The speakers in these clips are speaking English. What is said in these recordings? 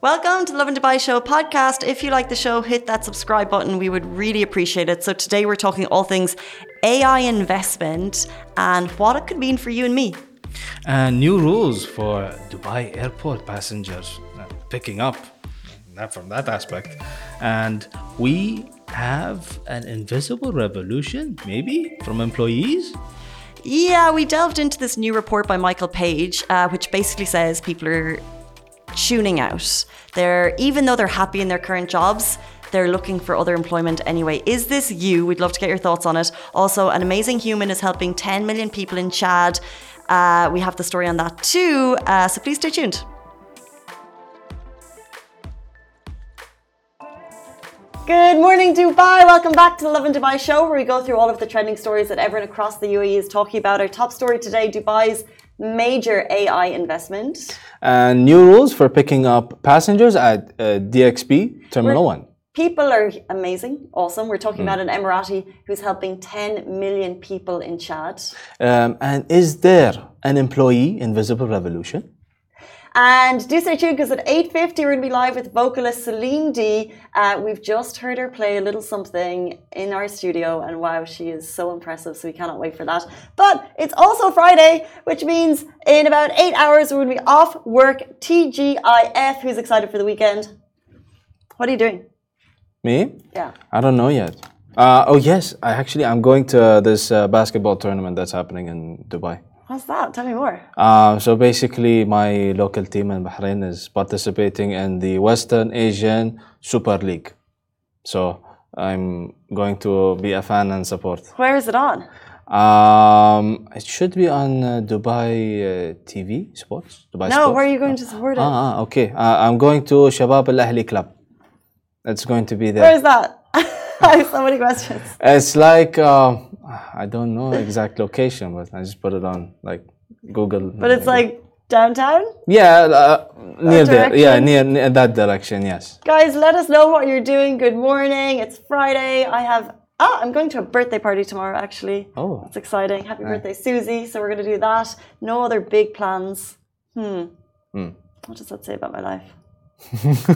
Welcome to the Lovin Dubai Show podcast. If you like the show, hit that subscribe button. We would really appreciate it. So today we're talking all things AI investment and what it could mean for you and me. And new rules for Dubai airport passengers uh, picking up, not from that aspect. And we have an invisible revolution, maybe, from employees? Yeah, we delved into this new report by Michael Page, uh, which basically says people are tuning out. They're even though they're happy in their current jobs, they're looking for other employment anyway. Is this you? We'd love to get your thoughts on it. Also, an amazing human is helping 10 million people in Chad. Uh, we have the story on that too. Uh, so please stay tuned. Good morning, Dubai. Welcome back to the Lovin Dubai show, where we go through all of the trending stories that everyone across the UAE is talking about. Our top story today Dubai's major AI investment. And new rules for picking up passengers at uh, DXB Terminal We're, 1. People are amazing, awesome. We're talking mm. about an Emirati who's helping 10 million people in Chad. Um, and is there an employee in invisible revolution? And do stay tuned because at 8.50 we're going to be live with vocalist Celine D. Uh, we've just heard her play a little something in our studio and wow, she is so impressive. So we cannot wait for that. But it's also Friday, which means in about eight hours we're going to be off work. TGIF, who's excited for the weekend? What are you doing? Me? Yeah. I don't know yet. Uh, oh yes, I actually I'm going to this uh, basketball tournament that's happening in Dubai. What's that? Tell me more. Uh, so basically, my local team in Bahrain is participating in the Western Asian Super League. So I'm going to be a fan and support. Where is it on? Um, it should be on uh, Dubai uh, TV Sports. Dubai no, Sports. where are you going to support it? Ah, ah okay. Uh, I'm going to Shabab Al Ahli Club. It's going to be there. Where is that? I have so many questions. It's like uh, I don't know exact location, but I just put it on like Google. But it's like downtown. Yeah, uh, near there. Yeah, near, near that direction. Yes. Guys, let us know what you're doing. Good morning. It's Friday. I have. Ah, I'm going to a birthday party tomorrow. Actually. Oh. That's exciting. Happy birthday, Susie. So we're going to do that. No other big plans. Hmm. Hmm. What does that say about my life?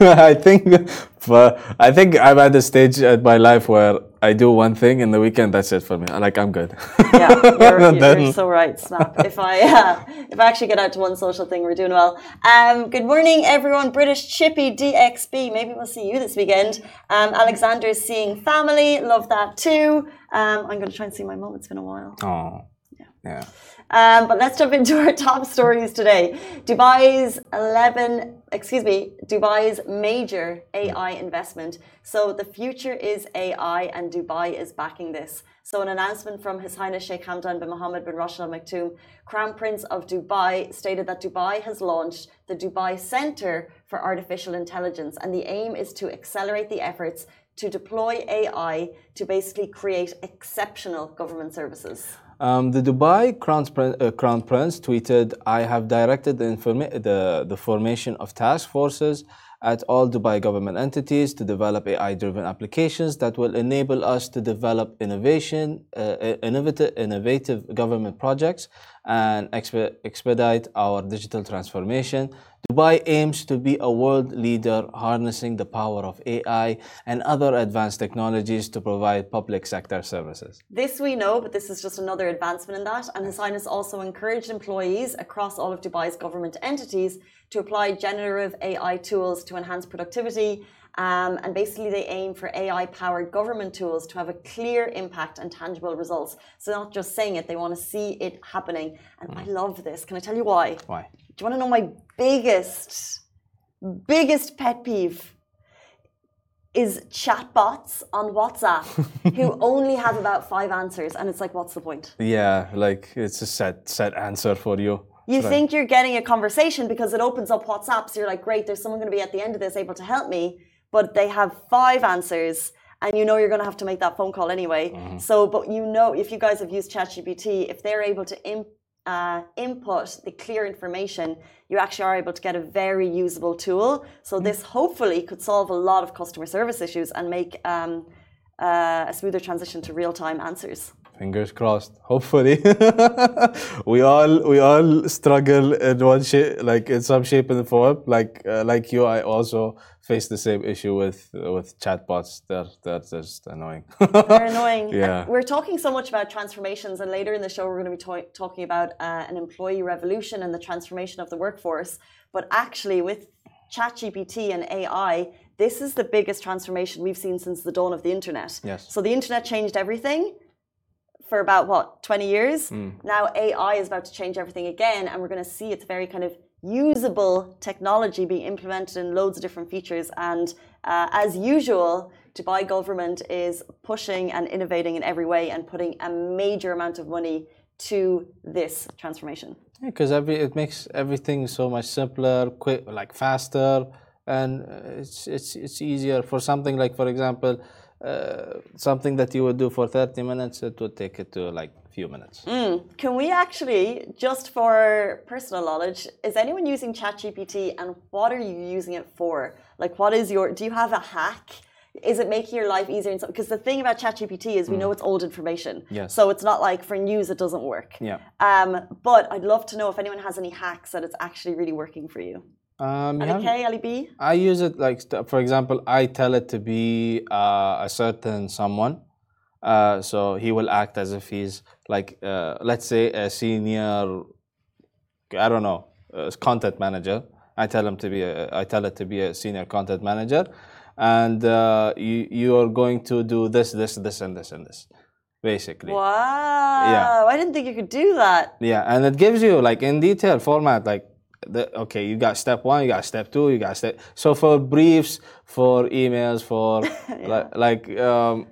I think, for, I think I'm at the stage at my life where I do one thing in the weekend. That's it for me. Like I'm good. yeah, you're, you're so right, Snap. If I uh, if I actually get out to one social thing, we're doing well. Um, good morning, everyone. British Chippy DXB. Maybe we'll see you this weekend. Um, is seeing family. Love that too. Um, I'm going to try and see my mom. It's been a while. Oh, yeah. yeah. Um, but let's jump into our top stories today. Dubai's 11, excuse me, Dubai's major AI investment. So the future is AI and Dubai is backing this. So an announcement from His Highness Sheikh Hamdan bin Mohammed bin Rashid Al Maktoum, Crown Prince of Dubai, stated that Dubai has launched the Dubai Center for Artificial Intelligence and the aim is to accelerate the efforts to deploy AI to basically create exceptional government services. Um, the Dubai Crown, uh, Crown, Prince tweeted, I have directed the, the, the, formation of task forces at all Dubai government entities to develop AI driven applications that will enable us to develop innovation, uh, innovative, innovative government projects and expedite our digital transformation Dubai aims to be a world leader harnessing the power of AI and other advanced technologies to provide public sector services. This we know, but this is just another advancement in that. And His Highness also encouraged employees across all of Dubai's government entities to apply generative AI tools to enhance productivity. Um, and basically, they aim for AI powered government tools to have a clear impact and tangible results. So, not just saying it, they want to see it happening. And mm. I love this. Can I tell you why? Why? Do you want to know my biggest, biggest pet peeve? Is chatbots on WhatsApp who only have about five answers, and it's like, what's the point? Yeah, like it's a set set answer for you. You think you're getting a conversation because it opens up WhatsApp, so you're like, great, there's someone going to be at the end of this able to help me, but they have five answers and you know you're going to have to make that phone call anyway. Mm-hmm. So, but you know, if you guys have used ChatGPT, if they're able to imp uh, input the clear information, you actually are able to get a very usable tool. So mm. this hopefully could solve a lot of customer service issues and make um, uh, a smoother transition to real-time answers. Fingers crossed. Hopefully, we all we all struggle in one shape, like in some shape and form. Like uh, like you, I also face the same issue with with chatbots. They're they're just annoying. They're annoying. Yeah. And we're talking so much about transformations, and later in the show, we're going to be talking about uh, an employee revolution and the transformation of the workforce. But actually, with ChatGPT and AI, this is the biggest transformation we've seen since the dawn of the internet. Yes. So the internet changed everything for about what 20 years. Now AI is about to change everything again, and we're going to see its very kind of usable technology being implemented in loads of different features. And uh, as usual, Dubai government is pushing and innovating in every way and putting a major amount of money to this transformation. Because every it makes everything so much simpler, quick, like faster, and uh, it's it's it's easier for something like, for example, uh, something that you would do for 30 minutes, it would take it to like a few minutes. Can we actually, just for personal knowledge, is anyone using ChatGPT and what are you using it for? Like, what is your, do you have a hack? Is it making your life easier? Because the thing about ChatGPT is we know it's old information. Yes. So it's not like for news it doesn't work. Yeah. Um, but I'd love to know if anyone has any hacks that it's actually really working for you. Um, have- Okay, Ali B? I use it like, st- for example, I tell it to be uh, a certain someone. Uh, so he will act as if he's like, uh, let's say, a senior, I don't know, uh, content manager. I tell him to be, a, I tell it to be a senior content manager, and uh, you you are going to do this, this, this, and this, and this, basically. Wow. Yeah. I didn't think you could do that. Yeah, and it gives you like in detail format, like the okay, you got step one, you got step two, you got step. So for briefs, for emails, for like, like um,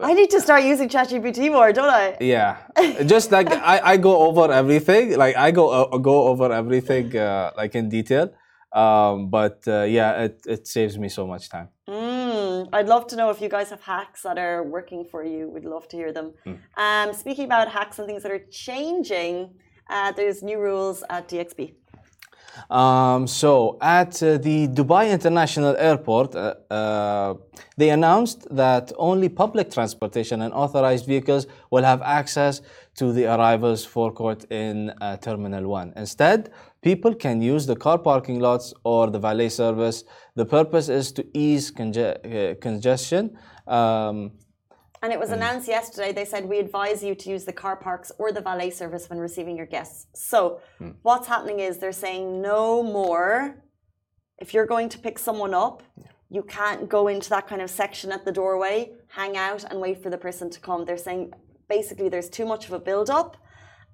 I need to start using ChatGPT more, don't I? yeah, just like I, I go over everything, like I go uh, go over everything uh, like in detail. Um, but uh, yeah, it, it saves me so much time. Mm, I'd love to know if you guys have hacks that are working for you. We'd love to hear them. Um, speaking about hacks and things that are changing, uh, there's new rules at DXB. Um, so at uh, the Dubai International Airport, uh, uh, they announced that only public transportation and authorized vehicles will have access to the arrivals forecourt in uh, Terminal 1. Instead, people can use the car parking lots or the valet service. The purpose is to ease conge- uh, congestion. Um, And it was mm. announced yesterday. They said we advise you to use the car parks or the valet service when receiving your guests. So, hmm. what's happening is they're saying no more. If you're going to pick someone up, you can't go into that kind of section at the doorway, hang out, and wait for the person to come. They're saying basically there's too much of a build up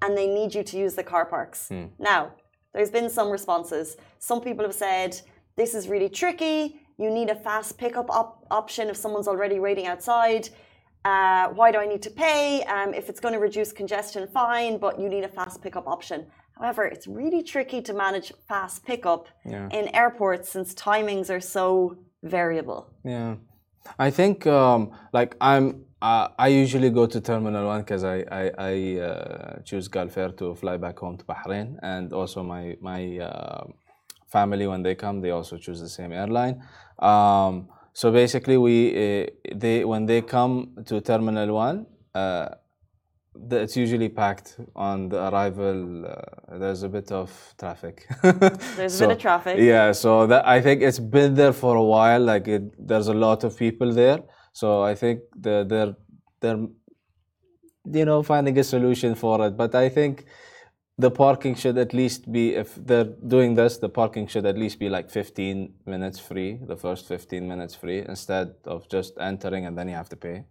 and they need you to use the car parks. Hmm. Now, there's been some responses. Some people have said this is really tricky. You need a fast pickup op- option if someone's already waiting outside. Uh, why do I need to pay? Um, if it's going to reduce congestion, fine, but you need a fast pickup option. However, it's really tricky to manage fast pickup in airports since timings are so variable. Yeah, I think um, like I'm. Uh, I usually go to Terminal One because I I, I uh, choose Gulf Air to fly back home to Bahrain, and also my my uh, family when they come they also choose the same airline. Um, so basically, we uh, they when they come to Terminal One. Uh, the- it's usually packed on the arrival. Uh, there's a bit of traffic. There's a bit of traffic. Yeah, so that I think it's been there for a while. Like it, there's a lot of people there. So I think the, they're they're you know finding a solution for it. But I think the parking should at least be if they're doing this, the parking should at least be like 15 minutes free, the first 15 minutes free, instead of just entering and then you have to pay.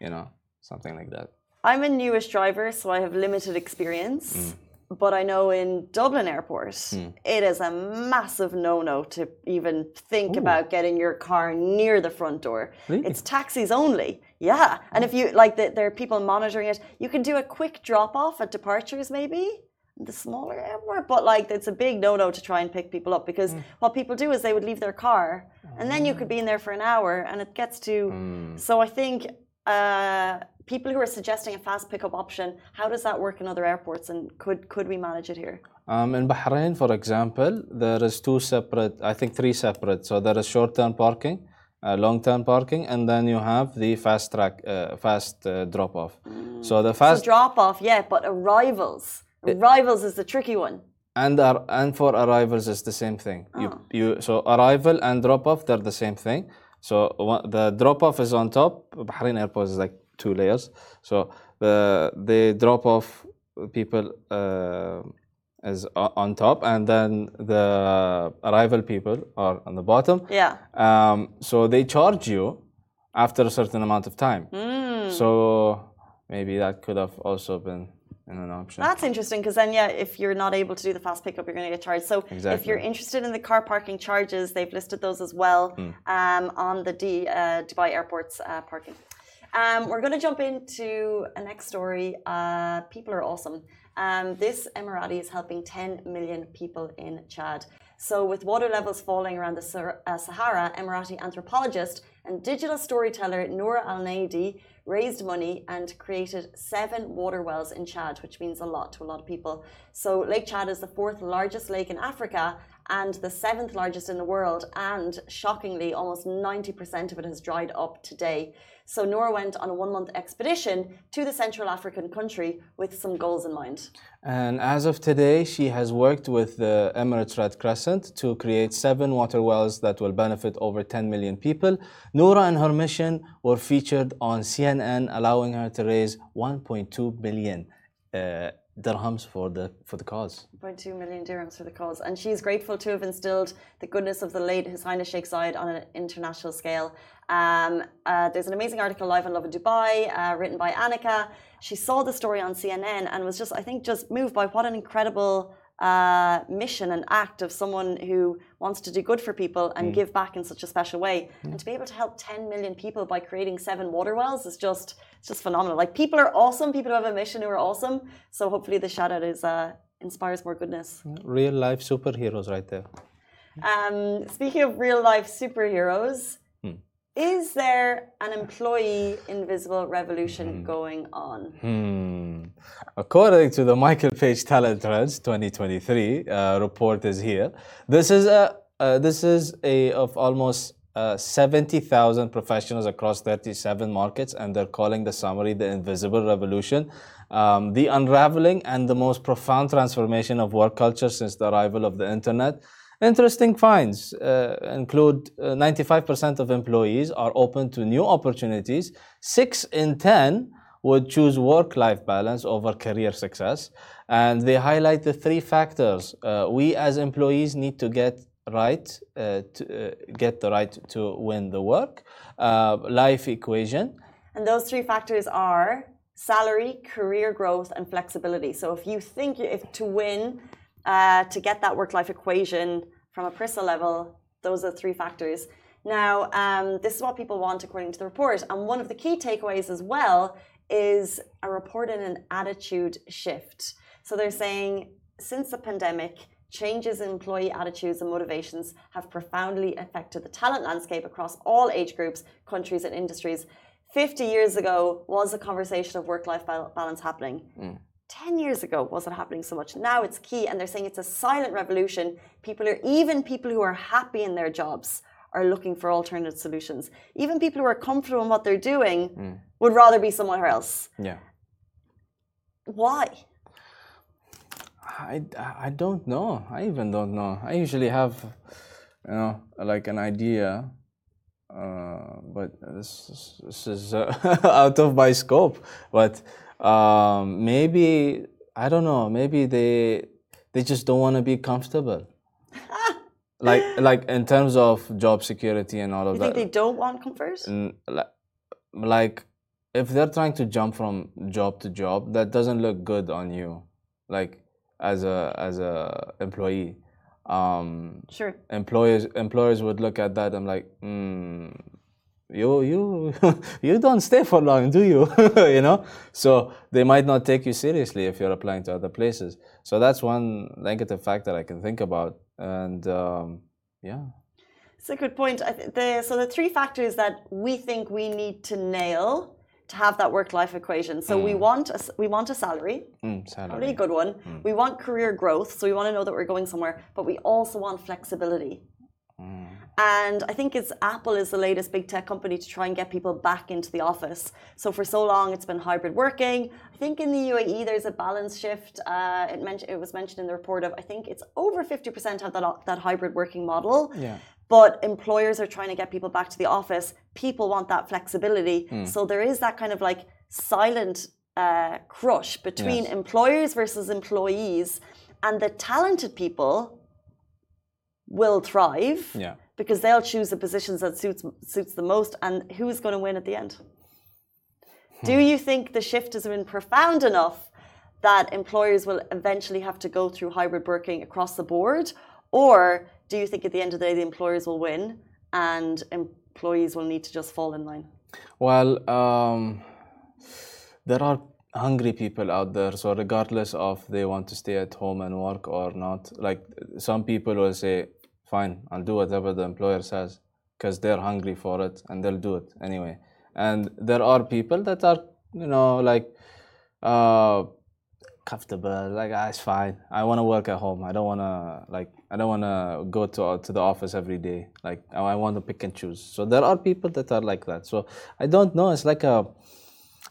You know, something like that. I'm a newish driver, so I have limited experience. Mm. But I know in Dublin Airport, it is a massive no no to even think about getting your car near the front door. Really? It's taxis only. Yeah. And if you like, the, there are people monitoring it, you can do a quick drop off at departures, maybe the smaller airport. But like, it's a big no no to try and pick people up because what people do is they would leave their car and then you could be in there for an hour and it gets to. So I think uh, people who are suggesting a fast pickup option, how does that work in other airports, and could could we manage it here? Um, in Bahrain, for example, there is two separate, I think three separate. So there is short-term parking, uh, long-term parking, and then you have the fast track, uh, fast uh, drop-off. So the So fast drop off, yeah, but arrivals. Arrivals is the tricky one. and ar- and for arrivals is the same thing. You you so arrival and drop-off they're the same thing. So the drop-off is on top. Bahrain Airport is like two layers. So the the drop-off people uh, is on top, and then the arrival people are on the bottom. Yeah. Um, so they charge you after a certain amount of time. Hmm. So maybe that could have also been an option. That's interesting because then, yeah, if you're not able to do the fast pickup, you're going to get charged. So if you're interested in the car parking charges, they've listed those as well um, on the D, uh, Dubai Airport's uh, parking. Um, we're going to jump into a next story. Uh, people are awesome. Um, this Emirati is helping 10 million people in Chad. So, with water levels falling around the Sahara, Emirati anthropologist and digital storyteller Noor Al Naidi raised money and created seven water wells in Chad, which means a lot to a lot of people. So, Lake Chad is the fourth largest lake in Africa and the seventh largest in the world. And shockingly, almost 90% of it has dried up today. So, Nora went on a one month expedition to the Central African country with some goals in mind. And as of today, she has worked with the Emirates Red Crescent to create seven water wells that will benefit over 10 million people. Nora and her mission were featured on CNN, allowing her to raise 1.2 billion uh, dirhams for the for the cause. 1.2 million dirhams for the cause. And she's grateful to have instilled the goodness of the late His Highness Sheikh Zayed on an international scale. Um, uh, there's an amazing article live on Lovin Dubai, uh, written by Annika. She saw the story on CNN and was just, I think, just moved by what an incredible uh, mission and act of someone who wants to do good for people and give back in such a special way. And to be able to help 10 million people by creating seven water wells is just, it's just phenomenal. Like people are awesome. People who have a mission who are awesome. So hopefully the shout out is uh, inspires more goodness. Real life superheroes, right there. Um, speaking of real life superheroes, is there an employee invisible revolution going on? Hmm. According to the Michael Page Talent Trends 2023 uh, report is here. This is a uh, this is a of almost uh, 70,000 professionals across 37 markets, and they're calling the summary the invisible revolution, um, the unraveling and the most profound transformation of work culture since the arrival of the internet. Interesting finds uh, include uh, 95% of employees are open to new opportunities. Six in 10 would choose work life balance over career success. And they highlight the three factors uh, we as employees need to get right uh, to uh, get the right to win the work uh, life equation And those three factors are salary, career growth, and flexibility. So if you think if to win, uh, to get that work-life equation from a personal level, those are three factors. Now, um, this is what people want according to the report. And one of the key takeaways as well is a report in an attitude shift. So they're saying since the pandemic, changes in employee attitudes and motivations have profoundly affected the talent landscape across all age groups, countries, and industries. 50 years ago was a conversation of work life balance happening. 10 years ago wasn't happening so much. Now it's key, and they're saying it's a silent revolution. People are, even people who are happy in their jobs, are looking for alternate solutions. Even people who are comfortable in what they're doing would rather be somewhere else. yeah Why? I, I don't know. I even don't know. I usually have, you know, like an idea, uh, but this is, this is uh, out of my scope. But um, maybe I don't know. Maybe they they just don't want to be comfortable. like like in terms of job security and all of You that. You think they don't want comfort? N- li- like if they're trying to jump from job to job that doesn't look good on you like as a as a employee um Sure. employers employers would look at that and like mm, you you you don't stay for long do you you know so they might not take you seriously if you're applying to other places so that's one negative factor that i can think about and um, yeah It's a good point. I th- the, so the three factors that we think we need to nail to have that work-life equation. So we want a, we want a salary, mm, probably salary. a good one. We want career growth, so we want to know that we're going somewhere. But we also want flexibility. And I think it's Apple is the latest big tech company to try and get people back into the office. So for so long, it's been hybrid working. I think in the UAE there's a balance shift. Uh, it, mentioned, it was mentioned in the report of I think it's over 50% have that, that hybrid working model. Yeah. But employers are trying to get people back to the office. People want that flexibility. Hmm. So there is that kind of like silent uh, crush between Yes. employers versus employees. And the talented people will thrive Yeah. because they'll choose the positions that suits suits the most and who's going to win at the end. Do you think the shift has been profound enough that employers will eventually have to go through hybrid working across the board? Or do you think at the end of the day the employers will win and employees will need to just fall in line? Well, um, there are hungry people out there. So regardless of they want to stay at home and work or not, like some people will say, "Fine, I'll do whatever the employer says," because they're hungry for it and they'll do it anyway. And there are people that are, you know, like uh, comfortable. Like, ah, it's fine. I want to work at home. I don't want to like. I don't want to go to to the office every day. Like, I want to pick and choose. So there are people that are like that. So I don't know. It's like a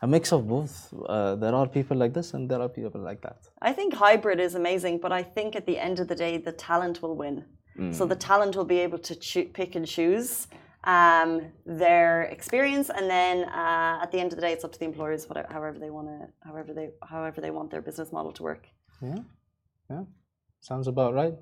a mix of both. Uh, there are people like this, and there are people like that. i think hybrid is amazing but i think at the end of the day the talent will win so the talent will be able to choo- pick and choose um, their experience, and then uh, at the end of the day, it's up to the employers, whatever, however they want to, however they, however they want their business model to work. Yeah, yeah, sounds about right.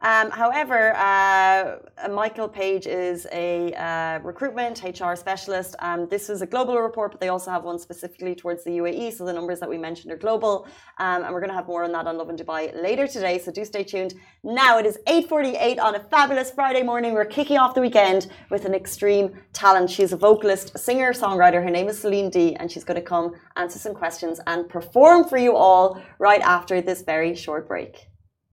Um, however, uh, Michael Page is a uh, recruitment HR specialist. Um, this is a global report, but they also have one specifically towards the UAE. So the numbers that we mentioned are global, um, and we're going to have more on that on Lovin Dubai later today. So do stay tuned. Now it is 8:48 on a fabulous Friday morning. We're kicking off the weekend with an extreme talent. She's a vocalist, singer, songwriter. Her name is Celine D, and she's going to come answer some questions and perform for you all right after this very short break.